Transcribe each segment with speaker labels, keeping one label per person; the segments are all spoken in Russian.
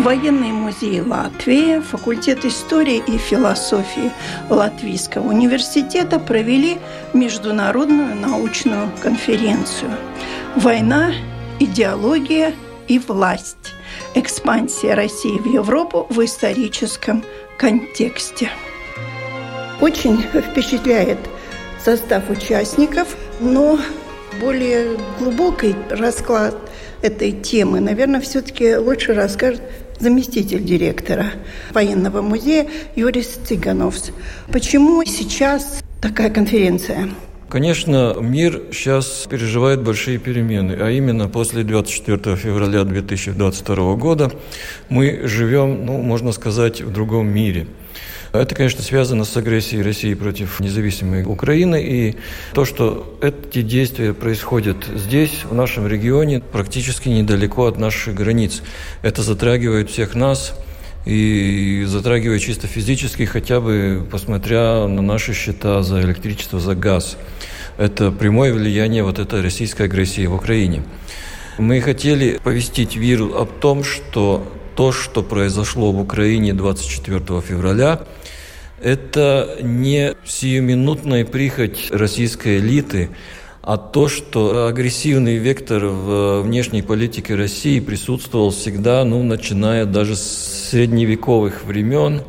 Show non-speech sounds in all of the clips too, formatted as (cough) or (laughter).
Speaker 1: Военный музей Латвии, факультет истории и философии Латвийского университета провели международную научную конференцию «Война, идеология и власть. Экспансия России в Европу в историческом контексте». Очень впечатляет состав участников, но более глубокий расклад этой темы, наверное, все-таки лучше расскажет заместитель директора военного музея Юрис Цыгановс. Почему сейчас такая конференция?
Speaker 2: Конечно, мир сейчас переживает большие перемены, а именно после 24 февраля 2022 года мы живем, ну, можно сказать, в другом мире – это, конечно, связано с агрессией России против независимой Украины. И то, что эти действия происходят здесь, в нашем регионе, практически недалеко от наших границ. Это затрагивает всех нас и затрагивает чисто физически, хотя бы посмотря на наши счета за электричество, за газ. Это прямое влияние вот этой российской агрессии в Украине. Мы хотели повестить миру о том, что то, что произошло в Украине 24 февраля, это не сиюминутная прихоть российской элиты, а то, что агрессивный вектор в внешней политике России присутствовал всегда, ну, начиная даже с средневековых времен,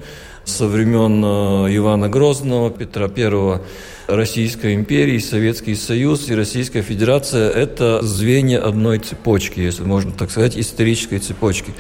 Speaker 2: со времен э, Ивана Грозного, Петра I, Российской империи, Советский Союз и Российская Федерация – это звенья одной цепочки, если можно так сказать, исторической цепочки.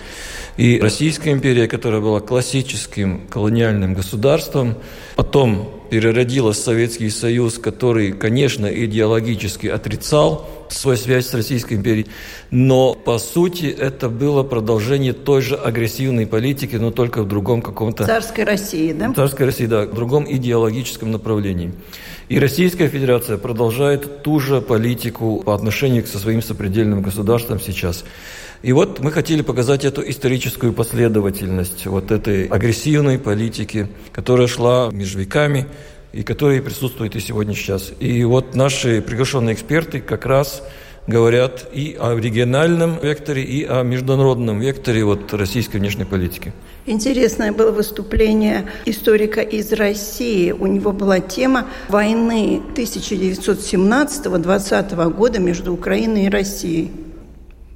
Speaker 2: И Российская империя, которая была классическим колониальным государством, потом переродилась в Советский Союз, который, конечно, идеологически отрицал свою связь с Российской империей, но по сути это было продолжение той же агрессивной политики, но только в другом каком-то...
Speaker 1: Царской России, да?
Speaker 2: Царской России, да, в другом идеологическом направлении. И Российская Федерация продолжает ту же политику по отношению к со своим сопредельным государствам сейчас. И вот мы хотели показать эту историческую последовательность вот этой агрессивной политики, которая шла между веками и которая присутствует и сегодня сейчас. И вот наши приглашенные эксперты как раз говорят и о региональном векторе, и о международном векторе вот российской внешней политики.
Speaker 1: Интересное было выступление историка из России. У него была тема войны 1917-20 года между Украиной и Россией.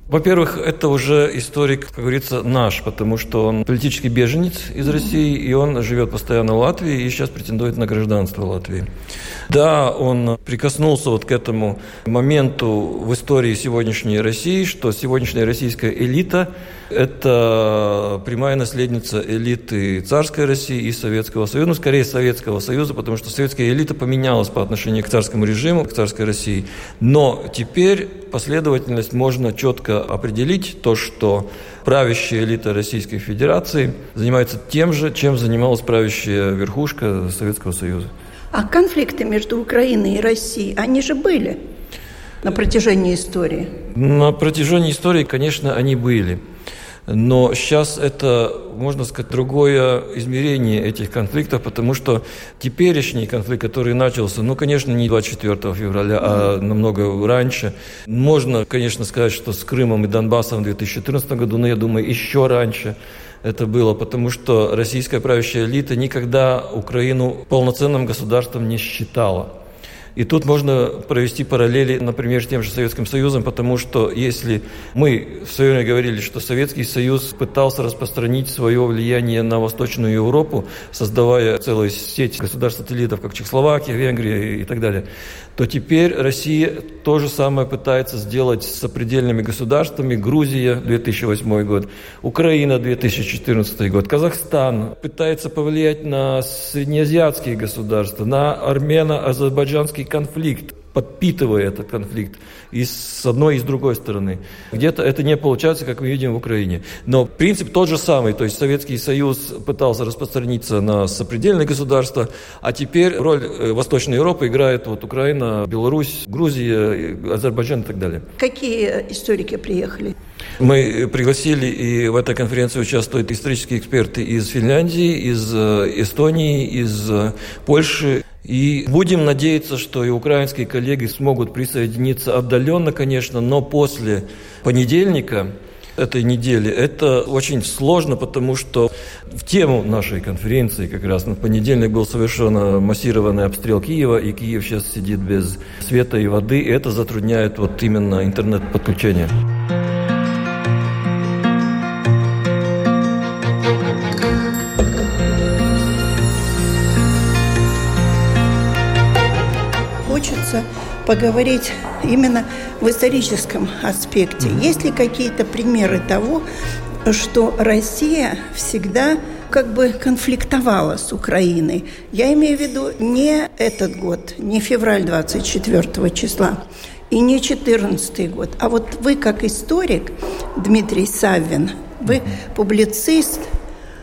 Speaker 2: Во-первых, это уже историк, как говорится, наш, потому что он политический беженец из России, и он живет постоянно в Латвии и сейчас претендует на гражданство Латвии. Да, он прикоснулся вот к этому моменту в истории сегодняшней России, что сегодняшняя российская элита – это прямая наследница элиты царской России и Советского Союза, ну, скорее Советского Союза, потому что советская элита поменялась по отношению к царскому режиму, к царской России. Но теперь последовательность можно четко определить, то, что правящая элита Российской Федерации занимается тем же, чем занималась правящая верхушка Советского Союза.
Speaker 1: А конфликты между Украиной и Россией, они же были на протяжении истории?
Speaker 2: На протяжении истории, конечно, они были. Но сейчас это, можно сказать, другое измерение этих конфликтов, потому что теперешний конфликт, который начался, ну, конечно, не 24 февраля, а намного раньше. Можно, конечно, сказать, что с Крымом и Донбассом в 2014 году, но я думаю, еще раньше это было, потому что российская правящая элита никогда Украину полноценным государством не считала. И тут можно провести параллели, например, с тем же Советским Союзом, потому что если мы в свое время говорили, что Советский Союз пытался распространить свое влияние на Восточную Европу, создавая целую сеть государств-сателлитов, как Чехословакия, Венгрия и так далее, то теперь Россия то же самое пытается сделать с сопредельными государствами. Грузия 2008 год, Украина 2014 год, Казахстан пытается повлиять на среднеазиатские государства, на армяно-азербайджанский конфликт подпитывая этот конфликт и с одной, и с другой стороны. Где-то это не получается, как мы видим в Украине. Но принцип тот же самый, то есть Советский Союз пытался распространиться на сопредельные государства, а теперь роль э, Восточной Европы играет вот Украина, Беларусь, Грузия, Азербайджан и так далее.
Speaker 1: Какие историки приехали?
Speaker 2: Мы пригласили, и в этой конференции участвуют исторические эксперты из Финляндии, из э, Эстонии, из э, Польши. И будем надеяться, что и украинские коллеги смогут присоединиться отдаленно, конечно, но после понедельника этой недели. Это очень сложно, потому что в тему нашей конференции как раз на понедельник был совершен массированный обстрел Киева, и Киев сейчас сидит без света и воды, и это затрудняет вот именно интернет-подключение.
Speaker 1: Поговорить именно в историческом аспекте. Есть ли какие-то примеры того, что Россия всегда как бы конфликтовала с Украиной. Я имею в виду не этот год, не февраль 24 числа и не 14 год, а вот вы как историк, Дмитрий Саввин, вы публицист,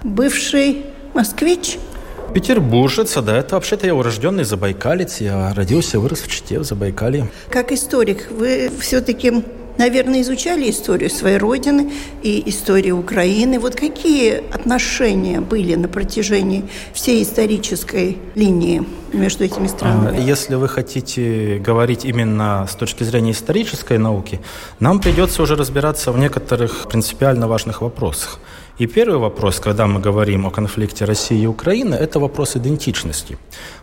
Speaker 1: бывший москвич –
Speaker 3: Петербуржец, да, это вообще-то я урожденный забайкалец, я родился, вырос в Чите, в Забайкалье.
Speaker 1: Как историк, вы все-таки наверное, изучали историю своей родины и историю Украины. Вот какие отношения были на протяжении всей исторической линии между этими странами?
Speaker 3: А, если вы хотите говорить именно с точки зрения исторической науки, нам придется уже разбираться в некоторых принципиально важных вопросах. И первый вопрос, когда мы говорим о конфликте России и Украины, это вопрос идентичности.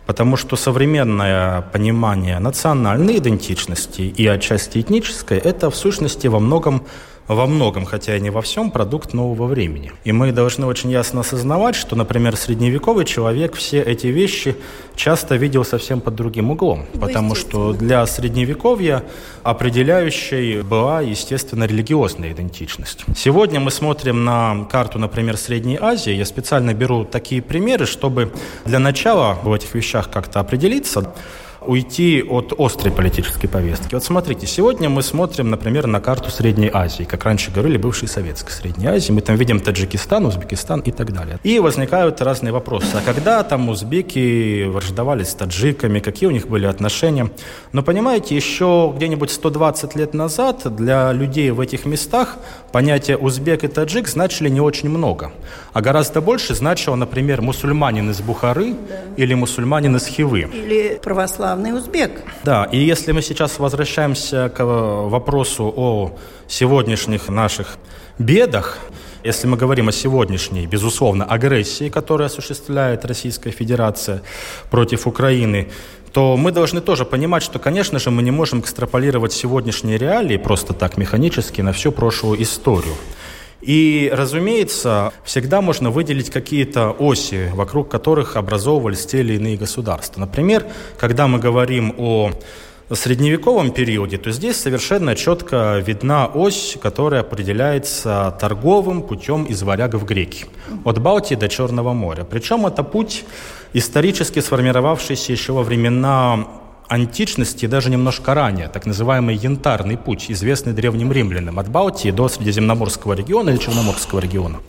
Speaker 3: Потому что современное понимание национальной идентичности и отчасти этнической, это в сущности во многом во многом, хотя и не во всем, продукт нового времени. И мы должны очень ясно осознавать, что, например, средневековый человек все эти вещи часто видел совсем под другим углом. Потому что для средневековья определяющей была, естественно, религиозная идентичность. Сегодня мы смотрим на карту, например, Средней Азии. Я специально беру такие примеры, чтобы для начала в этих вещах как-то определиться уйти от острой политической повестки. Вот смотрите, сегодня мы смотрим, например, на карту Средней Азии, как раньше говорили, бывшей советской Средней Азии. Мы там видим Таджикистан, Узбекистан и так далее. И возникают разные вопросы. А когда там узбеки враждовали с таджиками, какие у них были отношения? Но понимаете, еще где-нибудь 120 лет назад для людей в этих местах понятие узбек и таджик значили не очень много. А гораздо больше значило, например, мусульманин из Бухары да. или мусульманин из Хивы.
Speaker 1: Или православный главный узбек.
Speaker 3: Да, и если мы сейчас возвращаемся к вопросу о сегодняшних наших бедах, если мы говорим о сегодняшней, безусловно, агрессии, которую осуществляет Российская Федерация против Украины, то мы должны тоже понимать, что, конечно же, мы не можем экстраполировать сегодняшние реалии просто так механически на всю прошлую историю. И, разумеется, всегда можно выделить какие-то оси, вокруг которых образовывались те или иные государства. Например, когда мы говорим о средневековом периоде, то здесь совершенно четко видна ось, которая определяется торговым путем из варяга в греки, от Балтии до Черного моря. Причем это путь исторически сформировавшийся еще во времена античности даже немножко ранее, так называемый янтарный путь, известный древним римлянам, от Балтии до Средиземноморского региона или Черноморского региона.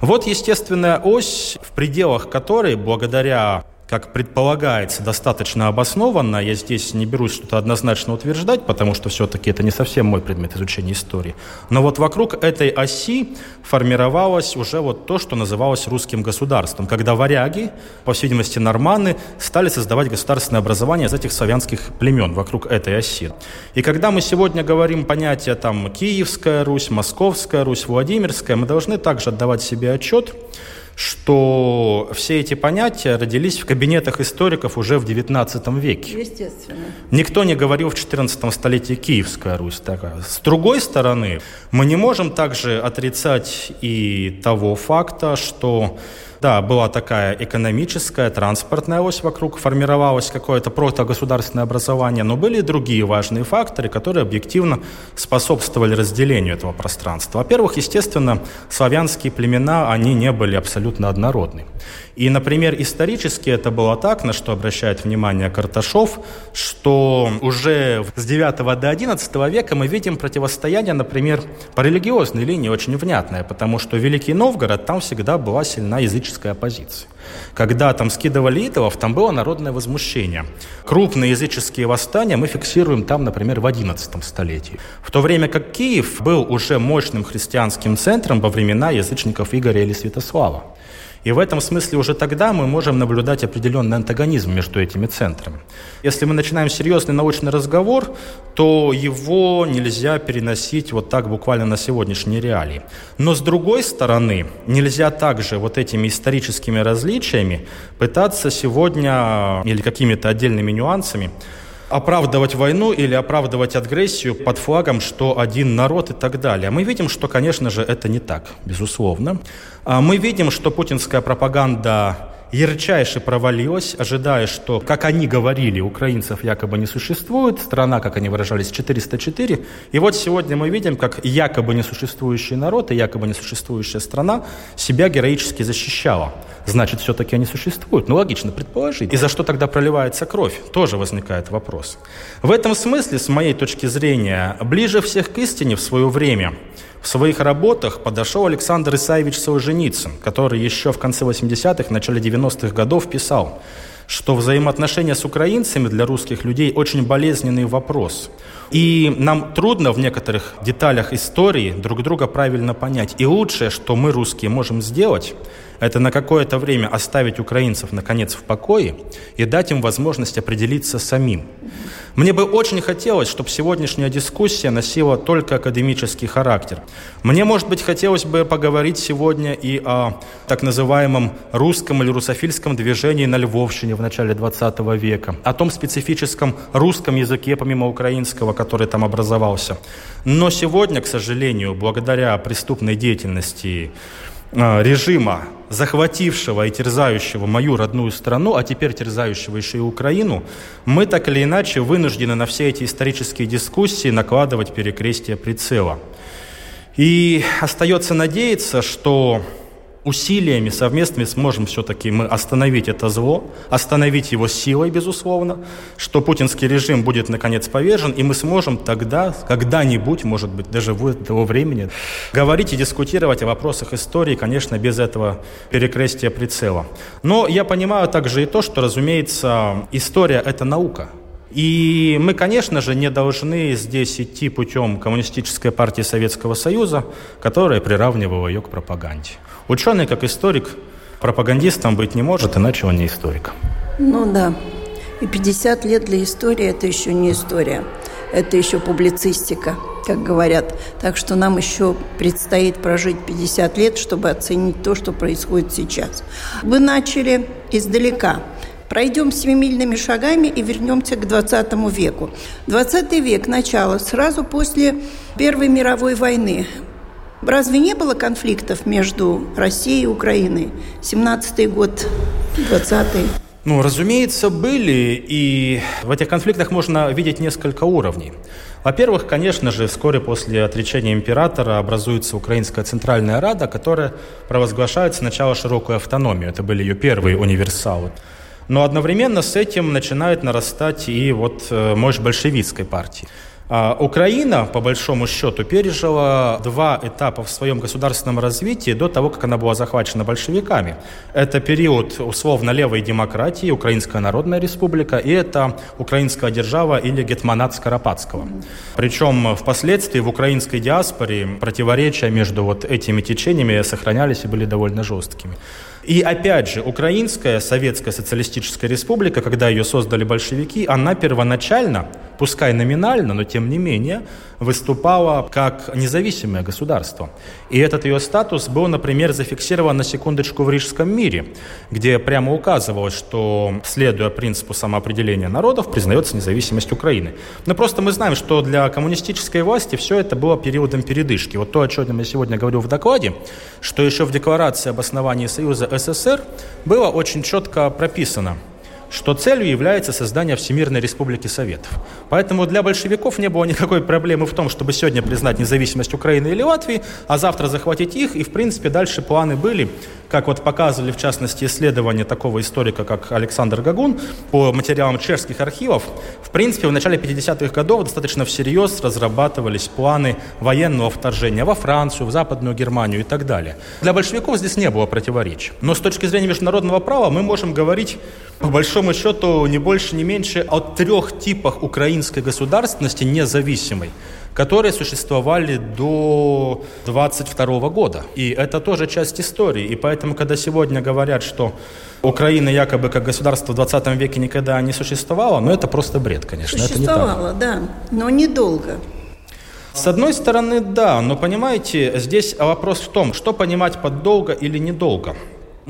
Speaker 3: Вот естественная ось, в пределах которой, благодаря как предполагается, достаточно обоснованно. Я здесь не берусь что-то однозначно утверждать, потому что все-таки это не совсем мой предмет изучения истории. Но вот вокруг этой оси формировалось уже вот то, что называлось русским государством, когда варяги, по всей видимости норманы, стали создавать государственное образование из этих славянских племен вокруг этой оси. И когда мы сегодня говорим понятие там Киевская Русь, Московская Русь, Владимирская, мы должны также отдавать себе отчет, что все эти понятия родились в кабинетах историков уже в XIX веке.
Speaker 1: Естественно.
Speaker 3: Никто не говорил в XIV столетии Киевская Русь такая. С другой стороны, мы не можем также отрицать и того факта, что да, была такая экономическая, транспортная ось вокруг, формировалось какое-то протогосударственное образование, но были и другие важные факторы, которые объективно способствовали разделению этого пространства. Во-первых, естественно, славянские племена, они не были абсолютно однородны. И, например, исторически это было так, на что обращает внимание Карташов, что уже с 9 до 11 века мы видим противостояние, например, по религиозной линии очень внятное, потому что Великий Новгород, там всегда была сильна языческая оппозиция. Когда там скидывали идолов, там было народное возмущение. Крупные языческие восстания мы фиксируем там, например, в XI столетии. В то время как Киев был уже мощным христианским центром во времена язычников Игоря или Святослава. И в этом смысле уже тогда мы можем наблюдать определенный антагонизм между этими центрами. Если мы начинаем серьезный научный разговор, то его нельзя переносить вот так буквально на сегодняшние реалии. Но с другой стороны, нельзя также вот этими историческими различиями пытаться сегодня или какими-то отдельными нюансами оправдывать войну или оправдывать агрессию под флагом, что один народ и так далее. Мы видим, что, конечно же, это не так, безусловно. А мы видим, что путинская пропаганда ярчайше провалилась, ожидая, что, как они говорили, украинцев якобы не существует, страна, как они выражались, 404. И вот сегодня мы видим, как якобы несуществующий народ и якобы несуществующая страна себя героически защищала. Значит, все-таки они существуют. Ну, логично предположить. И за что тогда проливается кровь? Тоже возникает вопрос. В этом смысле, с моей точки зрения, ближе всех к истине в свое время – в своих работах подошел Александр Исаевич Солженицын, который еще в конце 80-х, начале 90-х годов писал, что взаимоотношения с украинцами для русских людей очень болезненный вопрос. И нам трудно в некоторых деталях истории друг друга правильно понять. И лучшее, что мы, русские, можем сделать, это на какое-то время оставить украинцев, наконец, в покое и дать им возможность определиться самим. Мне бы очень хотелось, чтобы сегодняшняя дискуссия носила только академический характер. Мне, может быть, хотелось бы поговорить сегодня и о так называемом русском или русофильском движении на Львовщине в начале 20 века, о том специфическом русском языке, помимо украинского, который там образовался. Но сегодня, к сожалению, благодаря преступной деятельности режима, захватившего и терзающего мою родную страну, а теперь терзающего еще и Украину, мы так или иначе вынуждены на все эти исторические дискуссии накладывать перекрестие прицела. И остается надеяться, что усилиями совместными сможем все-таки мы остановить это зло, остановить его силой, безусловно, что путинский режим будет наконец повержен, и мы сможем тогда, когда-нибудь, может быть, даже в этого времени, говорить и дискутировать о вопросах истории, конечно, без этого перекрестия прицела. Но я понимаю также и то, что, разумеется, история – это наука – и мы, конечно же, не должны здесь идти путем коммунистической партии Советского Союза, которая приравнивала ее к пропаганде. Ученый, как историк, пропагандистом быть не может, иначе он не историк.
Speaker 1: Ну да. И 50 лет для истории – это еще не история. Это еще публицистика, как говорят. Так что нам еще предстоит прожить 50 лет, чтобы оценить то, что происходит сейчас. Вы начали издалека – Пройдем семимильными шагами и вернемся к 20 веку. 20 век, начало, сразу после Первой мировой войны. Разве не было конфликтов между Россией и Украиной? 17-й год, 20-й.
Speaker 3: Ну, разумеется, были, и в этих конфликтах можно видеть несколько уровней. Во-первых, конечно же, вскоре после отречения императора образуется Украинская Центральная Рада, которая провозглашает сначала широкую автономию. Это были ее первые универсалы. Но одновременно с этим начинает нарастать и вот э, мощь большевистской партии. А Украина, по большому счету, пережила два этапа в своем государственном развитии до того, как она была захвачена большевиками. Это период условно левой демократии, Украинская Народная Республика, и это Украинская держава или Гетманат Скоропадского. Причем впоследствии в украинской диаспоре противоречия между вот этими течениями сохранялись и были довольно жесткими. И опять же, Украинская Советская Социалистическая Республика, когда ее создали большевики, она первоначально пускай номинально, но тем не менее, выступала как независимое государство. И этот ее статус был, например, зафиксирован на секундочку в Рижском мире, где прямо указывалось, что, следуя принципу самоопределения народов, признается независимость Украины. Но просто мы знаем, что для коммунистической власти все это было периодом передышки. Вот то, о чем я сегодня говорю в докладе, что еще в декларации об основании Союза СССР было очень четко прописано – что целью является создание Всемирной Республики Советов. Поэтому для большевиков не было никакой проблемы в том, чтобы сегодня признать независимость Украины или Латвии, а завтра захватить их, и в принципе дальше планы были, как вот показывали в частности исследования такого историка, как Александр Гагун, по материалам чешских архивов, в принципе в начале 50-х годов достаточно всерьез разрабатывались планы военного вторжения во Францию, в Западную Германию и так далее. Для большевиков здесь не было противоречий. Но с точки зрения международного права мы можем говорить по большому счету, не больше, не меньше о трех типах украинской государственности независимой, которые существовали до 22 года. И это тоже часть истории. И поэтому, когда сегодня говорят, что Украина якобы как государство в 20 веке никогда не существовало, ну это просто бред, конечно.
Speaker 1: Существовало, да, но недолго.
Speaker 3: С одной стороны, да, но понимаете, здесь вопрос в том, что понимать под долго или недолго.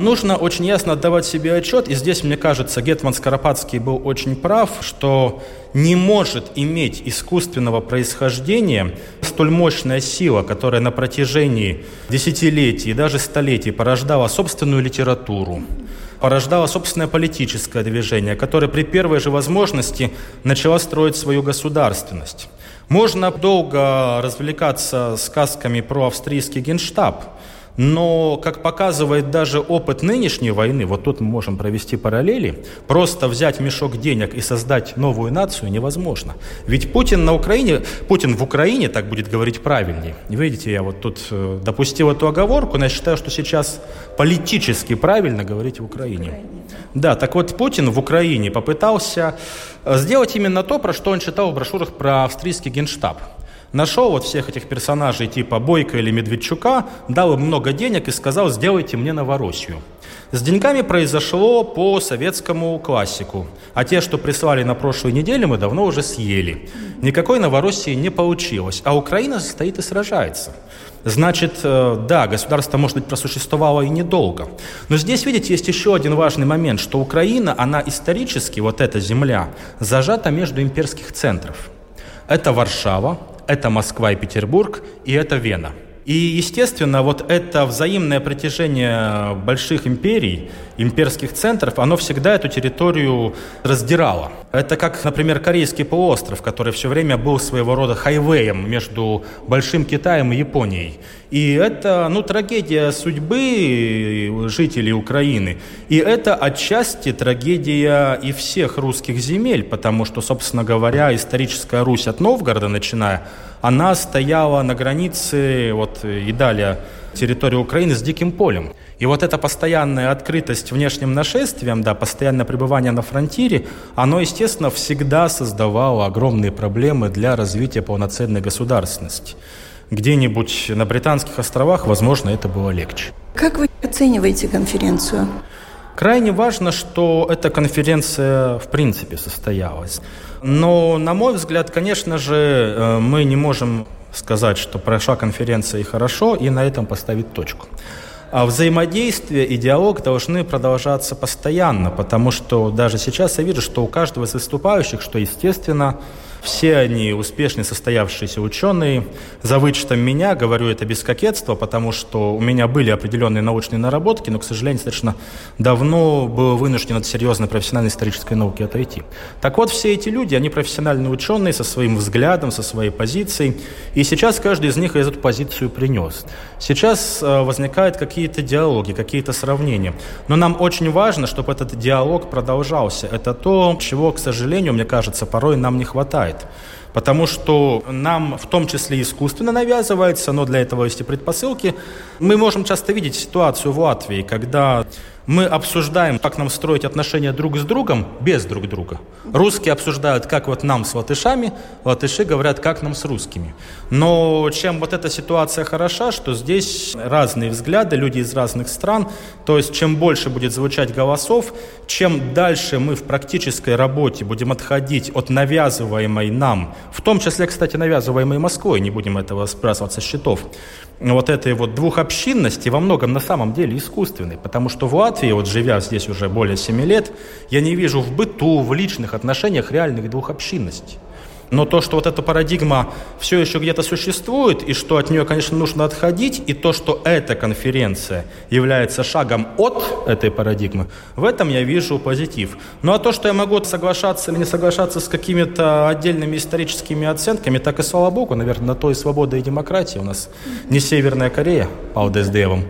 Speaker 3: Нужно очень ясно отдавать себе отчет, и здесь, мне кажется, Гетман Скоропадский был очень прав, что не может иметь искусственного происхождения столь мощная сила, которая на протяжении десятилетий и даже столетий порождала собственную литературу, порождала собственное политическое движение, которое при первой же возможности начала строить свою государственность. Можно долго развлекаться сказками про австрийский генштаб – но, как показывает даже опыт нынешней войны, вот тут мы можем провести параллели, просто взять мешок денег и создать новую нацию невозможно. Ведь Путин на Украине, Путин в Украине, так будет говорить правильнее. Видите, я вот тут э, допустил эту оговорку, но я считаю, что сейчас политически правильно говорить в Украине. Да, так вот Путин в Украине попытался э, сделать именно то, про что он читал в брошюрах про австрийский генштаб нашел вот всех этих персонажей типа Бойко или Медведчука, дал им много денег и сказал, сделайте мне Новороссию. С деньгами произошло по советскому классику. А те, что прислали на прошлой неделе, мы давно уже съели. Никакой Новороссии не получилось. А Украина стоит и сражается. Значит, э, да, государство, может быть, просуществовало и недолго. Но здесь, видите, есть еще один важный момент, что Украина, она исторически, вот эта земля, зажата между имперских центров. Это Варшава, это Москва и Петербург, и это Вена. И, естественно, вот это взаимное притяжение больших империй, имперских центров, оно всегда эту территорию раздирало. Это как, например, Корейский полуостров, который все время был своего рода хайвеем между Большим Китаем и Японией. И это, ну, трагедия судьбы жителей Украины. И это отчасти трагедия и всех русских земель, потому что, собственно говоря, историческая Русь от Новгорода, начиная, она стояла на границе, вот и далее, территории Украины с диким полем. И вот эта постоянная открытость внешним нашествиям, да, постоянное пребывание на фронтире, оно, естественно, всегда создавало огромные проблемы для развития полноценной государственности. Где-нибудь на Британских островах, возможно, это было легче.
Speaker 1: Как вы оцениваете конференцию?
Speaker 3: Крайне важно, что эта конференция в принципе состоялась. Но, на мой взгляд, конечно же, э, мы не можем сказать, что прошла конференция и хорошо, и на этом поставить точку. А взаимодействие и диалог должны продолжаться постоянно, потому что даже сейчас я вижу, что у каждого из выступающих, что естественно, все они успешные, состоявшиеся ученые. За вычетом меня, говорю это без кокетства, потому что у меня были определенные научные наработки, но, к сожалению, достаточно давно был вынужден от серьезной профессиональной исторической науки отойти. Так вот, все эти люди, они профессиональные ученые со своим взглядом, со своей позицией, и сейчас каждый из них эту позицию принес. Сейчас э, возникают какие-то диалоги, какие-то сравнения. Но нам очень важно, чтобы этот диалог продолжался. Это то, чего, к сожалению, мне кажется, порой нам не хватает бывает. Потому что нам в том числе искусственно навязывается, но для этого есть и предпосылки. Мы можем часто видеть ситуацию в Латвии, когда Мы обсуждаем, как нам строить отношения друг с другом без друг друга. Русские обсуждают, как вот нам с латышами, латыши говорят, как нам с русскими. Но чем вот эта ситуация хороша, что здесь разные взгляды, люди из разных стран. То есть чем больше будет звучать голосов, чем дальше мы в практической работе будем отходить от навязываемой нам, в том числе, кстати, навязываемой Москвой, не будем этого сбрасывать со счетов, вот этой вот двухобщинности во многом на самом деле искусственной. Потому что в Латвии, вот живя здесь уже более 7 лет, я не вижу в быту, в личных отношениях реальных двухобщинностей. Но то, что вот эта парадигма все еще где-то существует, и что от нее, конечно, нужно отходить, и то, что эта конференция является шагом от этой парадигмы, в этом я вижу позитив. Ну а то, что я могу соглашаться или не соглашаться с какими-то отдельными историческими оценками, так и слава богу, наверное, на то и свобода и демократия у нас не Северная Корея, Паудес Девом.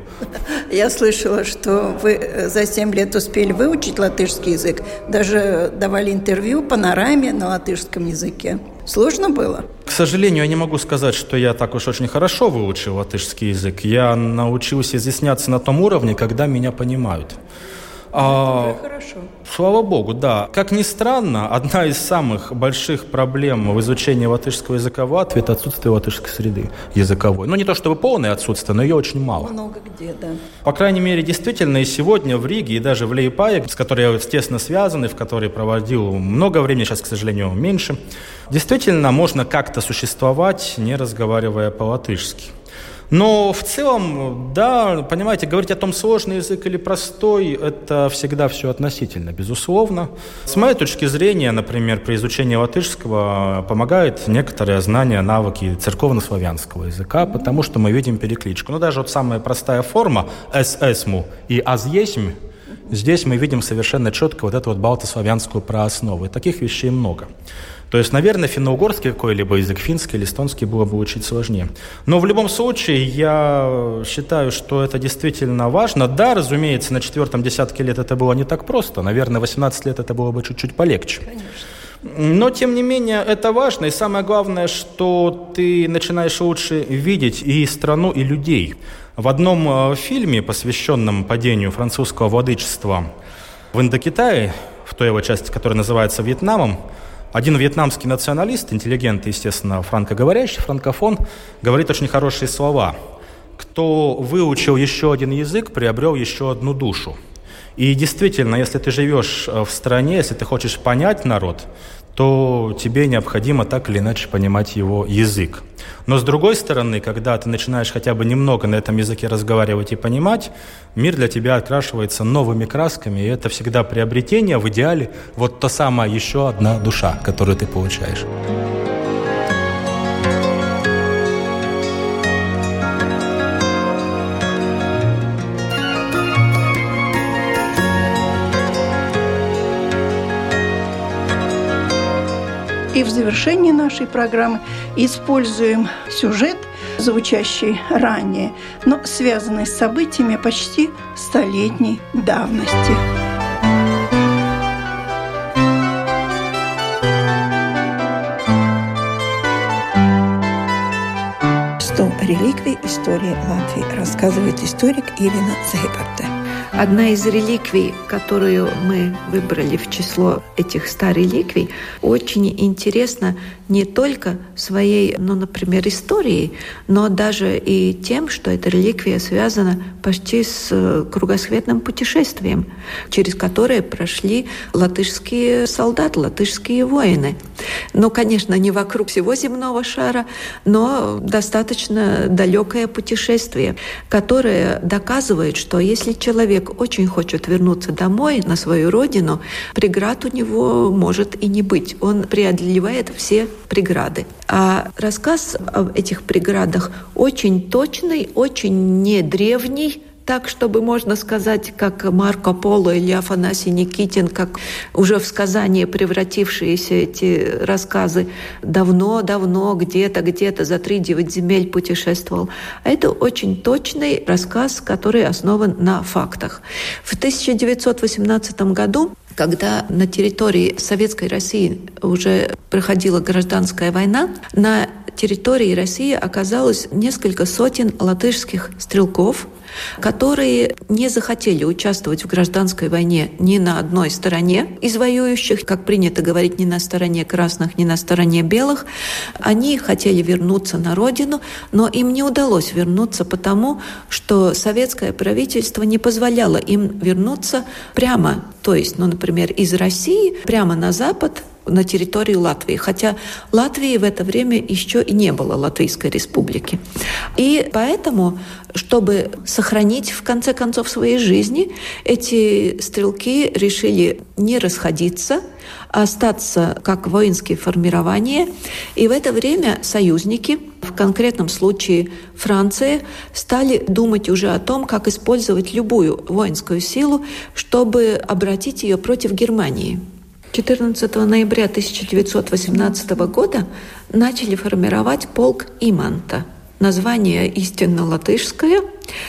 Speaker 1: Я слышала, что вы э, за 7 лет успели выучить латышский язык, даже давали интервью панораме на латышском языке. Сложно было?
Speaker 3: К сожалению, я не могу сказать, что я так уж очень хорошо выучил латышский язык. Я научился изъясняться на том уровне, когда меня понимают.
Speaker 1: А, хорошо.
Speaker 3: Слава богу, да. Как ни странно, одна из самых больших проблем в изучении латышского языка в Латвии – это отсутствие латышской среды языковой. Ну, не то чтобы полное отсутствие, но ее очень мало.
Speaker 1: Много где, да.
Speaker 3: По крайней мере, действительно, и сегодня в Риге, и даже в Лейпае, с которой я тесно связан, и в которой проводил много времени, сейчас, к сожалению, меньше, действительно можно как-то существовать, не разговаривая по-латышски. Но в целом, да, понимаете, говорить о том, сложный язык или простой, это всегда все относительно, безусловно. С моей точки зрения, например, при изучении латышского помогает некоторые знания, навыки церковно-славянского языка, потому что мы видим перекличку. Ну, даже вот самая простая форма «эс-эсму» и «аз-есмь» Здесь мы видим совершенно четко вот эту вот балтославянскую прооснову. И таких вещей много. То есть, наверное, финно-угорский какой-либо язык, финский или эстонский было бы учить сложнее. Но в любом случае, я считаю, что это действительно важно. Да, разумеется, на четвертом десятке лет это было не так просто. Наверное, 18 лет это было бы чуть-чуть полегче.
Speaker 1: Конечно.
Speaker 3: Но, тем не менее, это важно. И самое главное, что ты начинаешь лучше видеть и страну, и людей. В одном э, фильме, посвященном падению французского владычества в Индокитае, в той его части, которая называется Вьетнамом, один вьетнамский националист, интеллигент, естественно, франкоговорящий, франкофон, говорит очень хорошие слова. Кто выучил еще один язык, приобрел еще одну душу. И действительно, если ты живешь э, в стране, если ты хочешь понять народ, то тебе необходимо так или иначе понимать его язык. Но с другой стороны, когда ты начинаешь хотя бы немного на этом языке разговаривать и понимать, мир для тебя окрашивается новыми красками, и это всегда приобретение, в идеале вот та самая еще одна душа, которую ты получаешь.
Speaker 1: И в завершении нашей программы используем сюжет, звучащий ранее, но связанный с событиями почти столетней давности. «Сто реликвий истории Латвии», рассказывает историк Ирина Зейберте.
Speaker 4: Одна из реликвий, которую мы выбрали в число этих ста реликвий, очень интересна не только своей, ну, например, историей, но даже и тем, что эта реликвия связана почти с э, кругосветным путешествием, через которое прошли латышские солдаты, латышские воины. Ну, конечно, не вокруг всего земного шара, но достаточно далекое путешествие, которое доказывает, что если человек очень хочет вернуться домой, на свою родину, преград у него может и не быть. Он преодолевает все преграды. А рассказ об этих преградах очень точный, очень не древний, так, чтобы можно сказать, как Марко Поло или Афанасий Никитин, как уже в сказание превратившиеся эти рассказы давно-давно, где-то, где-то за три девять земель путешествовал. А это очень точный рассказ, который основан на фактах. В 1918 году когда на территории Советской России уже проходила гражданская война, на территории России оказалось несколько сотен латышских стрелков, которые не захотели участвовать в гражданской войне ни на одной стороне из воюющих, как принято говорить, ни на стороне красных, ни на стороне белых. Они хотели вернуться на родину, но им не удалось вернуться потому, что советское правительство не позволяло им вернуться прямо, то есть, ну, например, из России прямо на Запад на территории Латвии, хотя Латвии в это время еще и не было Латвийской республики. И поэтому, чтобы сохранить в конце концов своей жизни, эти стрелки решили не расходиться, а остаться как воинские формирования. И в это время союзники, в конкретном случае Франция, стали думать уже о том, как использовать любую воинскую силу, чтобы обратить ее против Германии. 14 ноября 1918 года начали формировать полк Иманта. Название истинно латышское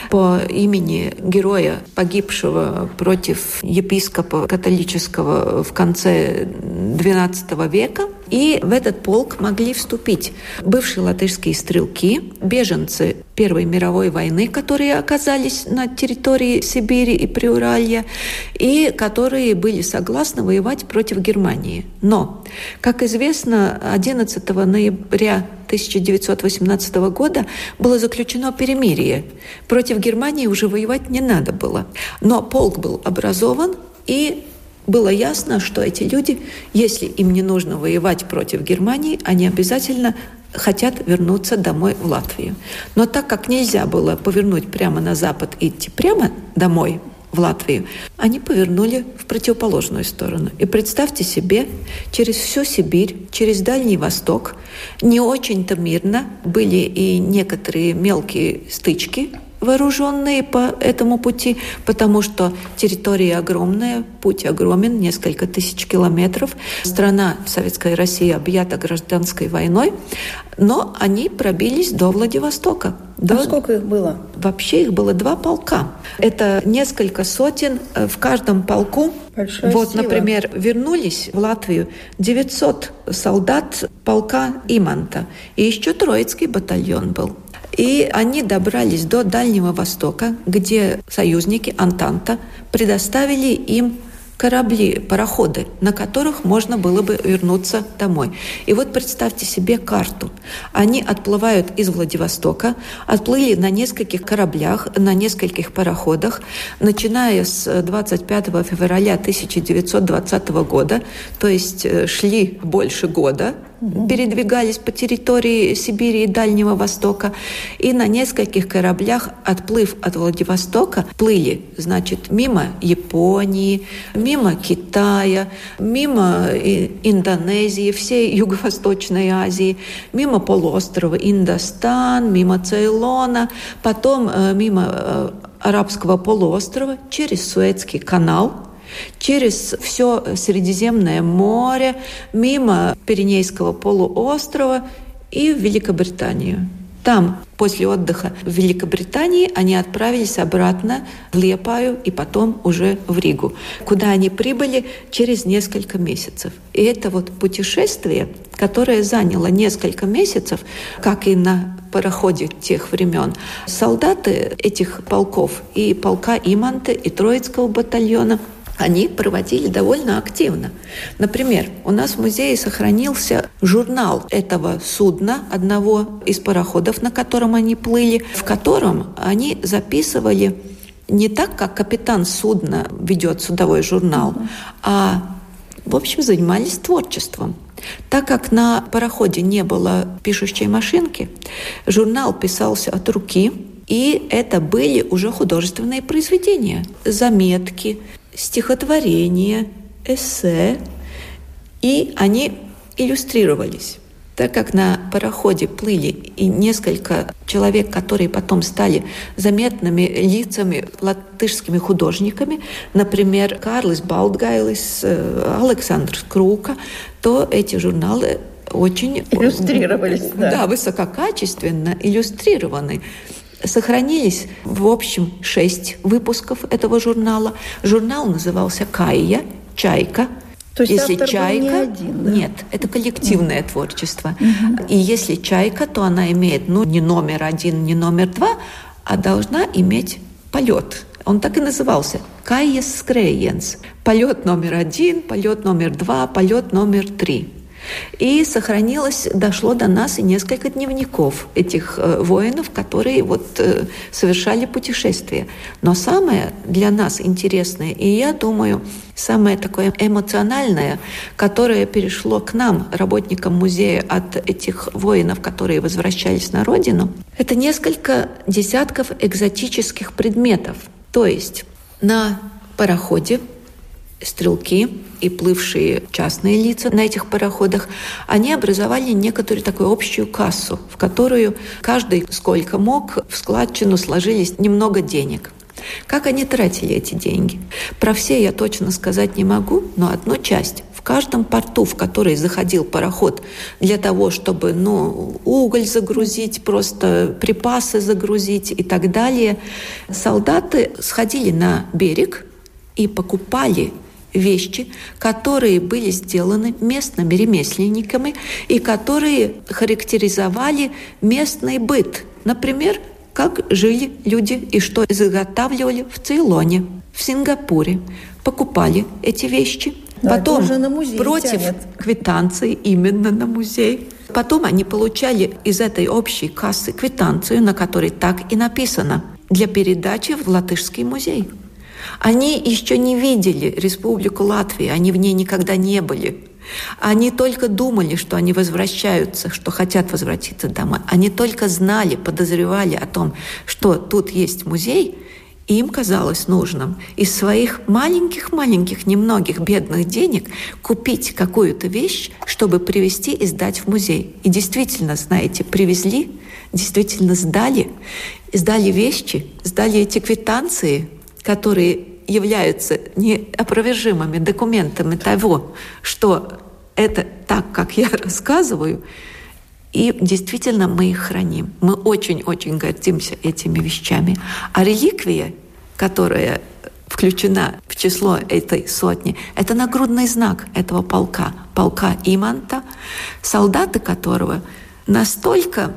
Speaker 4: по имени героя, погибшего против епископа католического в конце XII века. И в этот полк могли вступить бывшие латышские стрелки, беженцы Первой мировой войны, которые оказались на территории Сибири и Приуралья, и которые были согласны воевать против Германии. Но, как известно, 11 ноября 1918 года было заключено перемирие. Против Германии уже воевать не надо было. Но полк был образован, и было ясно, что эти люди, если им не нужно воевать против Германии, они обязательно хотят вернуться домой в Латвию. Но так как нельзя было повернуть прямо на запад и идти прямо домой в Латвию, они повернули в противоположную сторону. И представьте себе, через всю Сибирь, через Дальний Восток, не очень-то мирно были и некоторые мелкие стычки вооруженные по этому пути, потому что территория огромная, путь огромен, несколько тысяч километров. Страна Советская Россия объята гражданской войной, но они пробились до Владивостока.
Speaker 1: До... А сколько их было?
Speaker 4: Вообще их было два полка. Это несколько сотен э, в каждом полку.
Speaker 1: Большая
Speaker 4: вот,
Speaker 1: сила.
Speaker 4: например, вернулись в Латвию 900 солдат полка Иманта. И еще Троицкий батальон был. И они добрались до Дальнего Востока, где союзники Антанта предоставили им корабли, пароходы, на которых можно было бы вернуться домой. И вот представьте себе карту. Они отплывают из Владивостока, отплыли на нескольких кораблях, на нескольких пароходах, начиная с 25 февраля 1920 года, то есть э, шли больше года, передвигались по территории Сибири и Дальнего Востока. И на нескольких кораблях, отплыв от Владивостока, плыли, значит, мимо Японии, мимо Китая, мимо Индонезии, всей (laughs) Юго-Восточной Азии, мимо полуострова Индостан, мимо Цейлона, потом э, мимо э, Арабского полуострова через Суэцкий канал – через все Средиземное море, мимо Пиренейского полуострова и в Великобританию. Там, после отдыха в Великобритании, они отправились обратно в Лепаю и потом уже в Ригу, куда они прибыли через несколько месяцев. И это вот путешествие, которое заняло несколько месяцев, как и на пароходе тех времен. Солдаты этих полков и полка Иманты, и Троицкого батальона – они проводили довольно активно. Например, у нас в музее сохранился журнал этого судна, одного из пароходов, на котором они плыли, в котором они записывали не так, как капитан судна ведет судовой журнал, а, в общем, занимались творчеством. Так как на пароходе не было пишущей машинки, журнал писался от руки, и это были уже художественные произведения, заметки, стихотворения, эссе, и они иллюстрировались. Так как на пароходе плыли и несколько человек, которые потом стали заметными лицами латышскими художниками, например, Карлис Балдгайлис, э, Александр Крука, то эти журналы очень
Speaker 1: иллюстрировались, да.
Speaker 4: да, высококачественно иллюстрированы. Сохранились, в общем, шесть выпусков этого журнала. Журнал назывался «Кайя», «Чайка». То есть если чайка, не один, да? нет, это коллективное mm. творчество. Mm-hmm. И если чайка, то она имеет, ну, не номер один, не номер два, а должна иметь полет. Он так и назывался Кайес Скрейенс. Полет номер один, полет номер два, полет номер три. И сохранилось, дошло до нас и несколько дневников этих э, воинов, которые вот э, совершали путешествия. Но самое для нас интересное, и я думаю, самое такое эмоциональное, которое перешло к нам, работникам музея, от этих воинов, которые возвращались на родину, это несколько десятков экзотических предметов. То есть на пароходе стрелки и плывшие частные лица на этих пароходах, они образовали некоторую такую общую кассу, в которую каждый сколько мог в складчину сложились немного денег. Как они тратили эти деньги? Про все я точно сказать не могу, но одну часть в каждом порту, в который заходил пароход для того, чтобы ну, уголь загрузить, просто припасы загрузить и так далее, солдаты сходили на берег и покупали вещи, которые были сделаны местными ремесленниками и которые характеризовали местный быт. Например, как жили люди и что изготавливали в Цейлоне, в Сингапуре. Покупали эти вещи.
Speaker 1: Но Потом на музей
Speaker 4: против
Speaker 1: тянет.
Speaker 4: квитанции именно на музей. Потом они получали из этой общей кассы квитанцию, на которой так и написано для передачи в Латышский музей. Они еще не видели Республику Латвии, они в ней никогда не были. Они только думали, что они возвращаются, что хотят возвратиться домой. Они только знали, подозревали о том, что тут есть музей, и им казалось нужным из своих маленьких-маленьких, немногих бедных денег купить какую-то вещь, чтобы привезти и сдать в музей. И действительно, знаете, привезли, действительно сдали, сдали вещи, сдали эти квитанции, которые являются неопровержимыми документами того, что это так, как я (laughs) рассказываю, и действительно мы их храним. Мы очень-очень гордимся этими вещами. А реликвия, которая включена в число этой сотни, это нагрудный знак этого полка, полка Иманта, солдаты которого настолько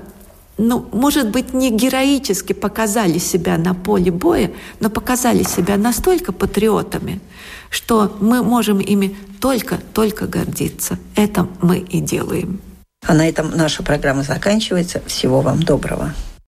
Speaker 4: ну, может быть, не героически показали себя на поле боя, но показали себя настолько патриотами, что мы можем ими только-только гордиться. Это мы и делаем.
Speaker 1: А на этом наша программа заканчивается. Всего вам доброго.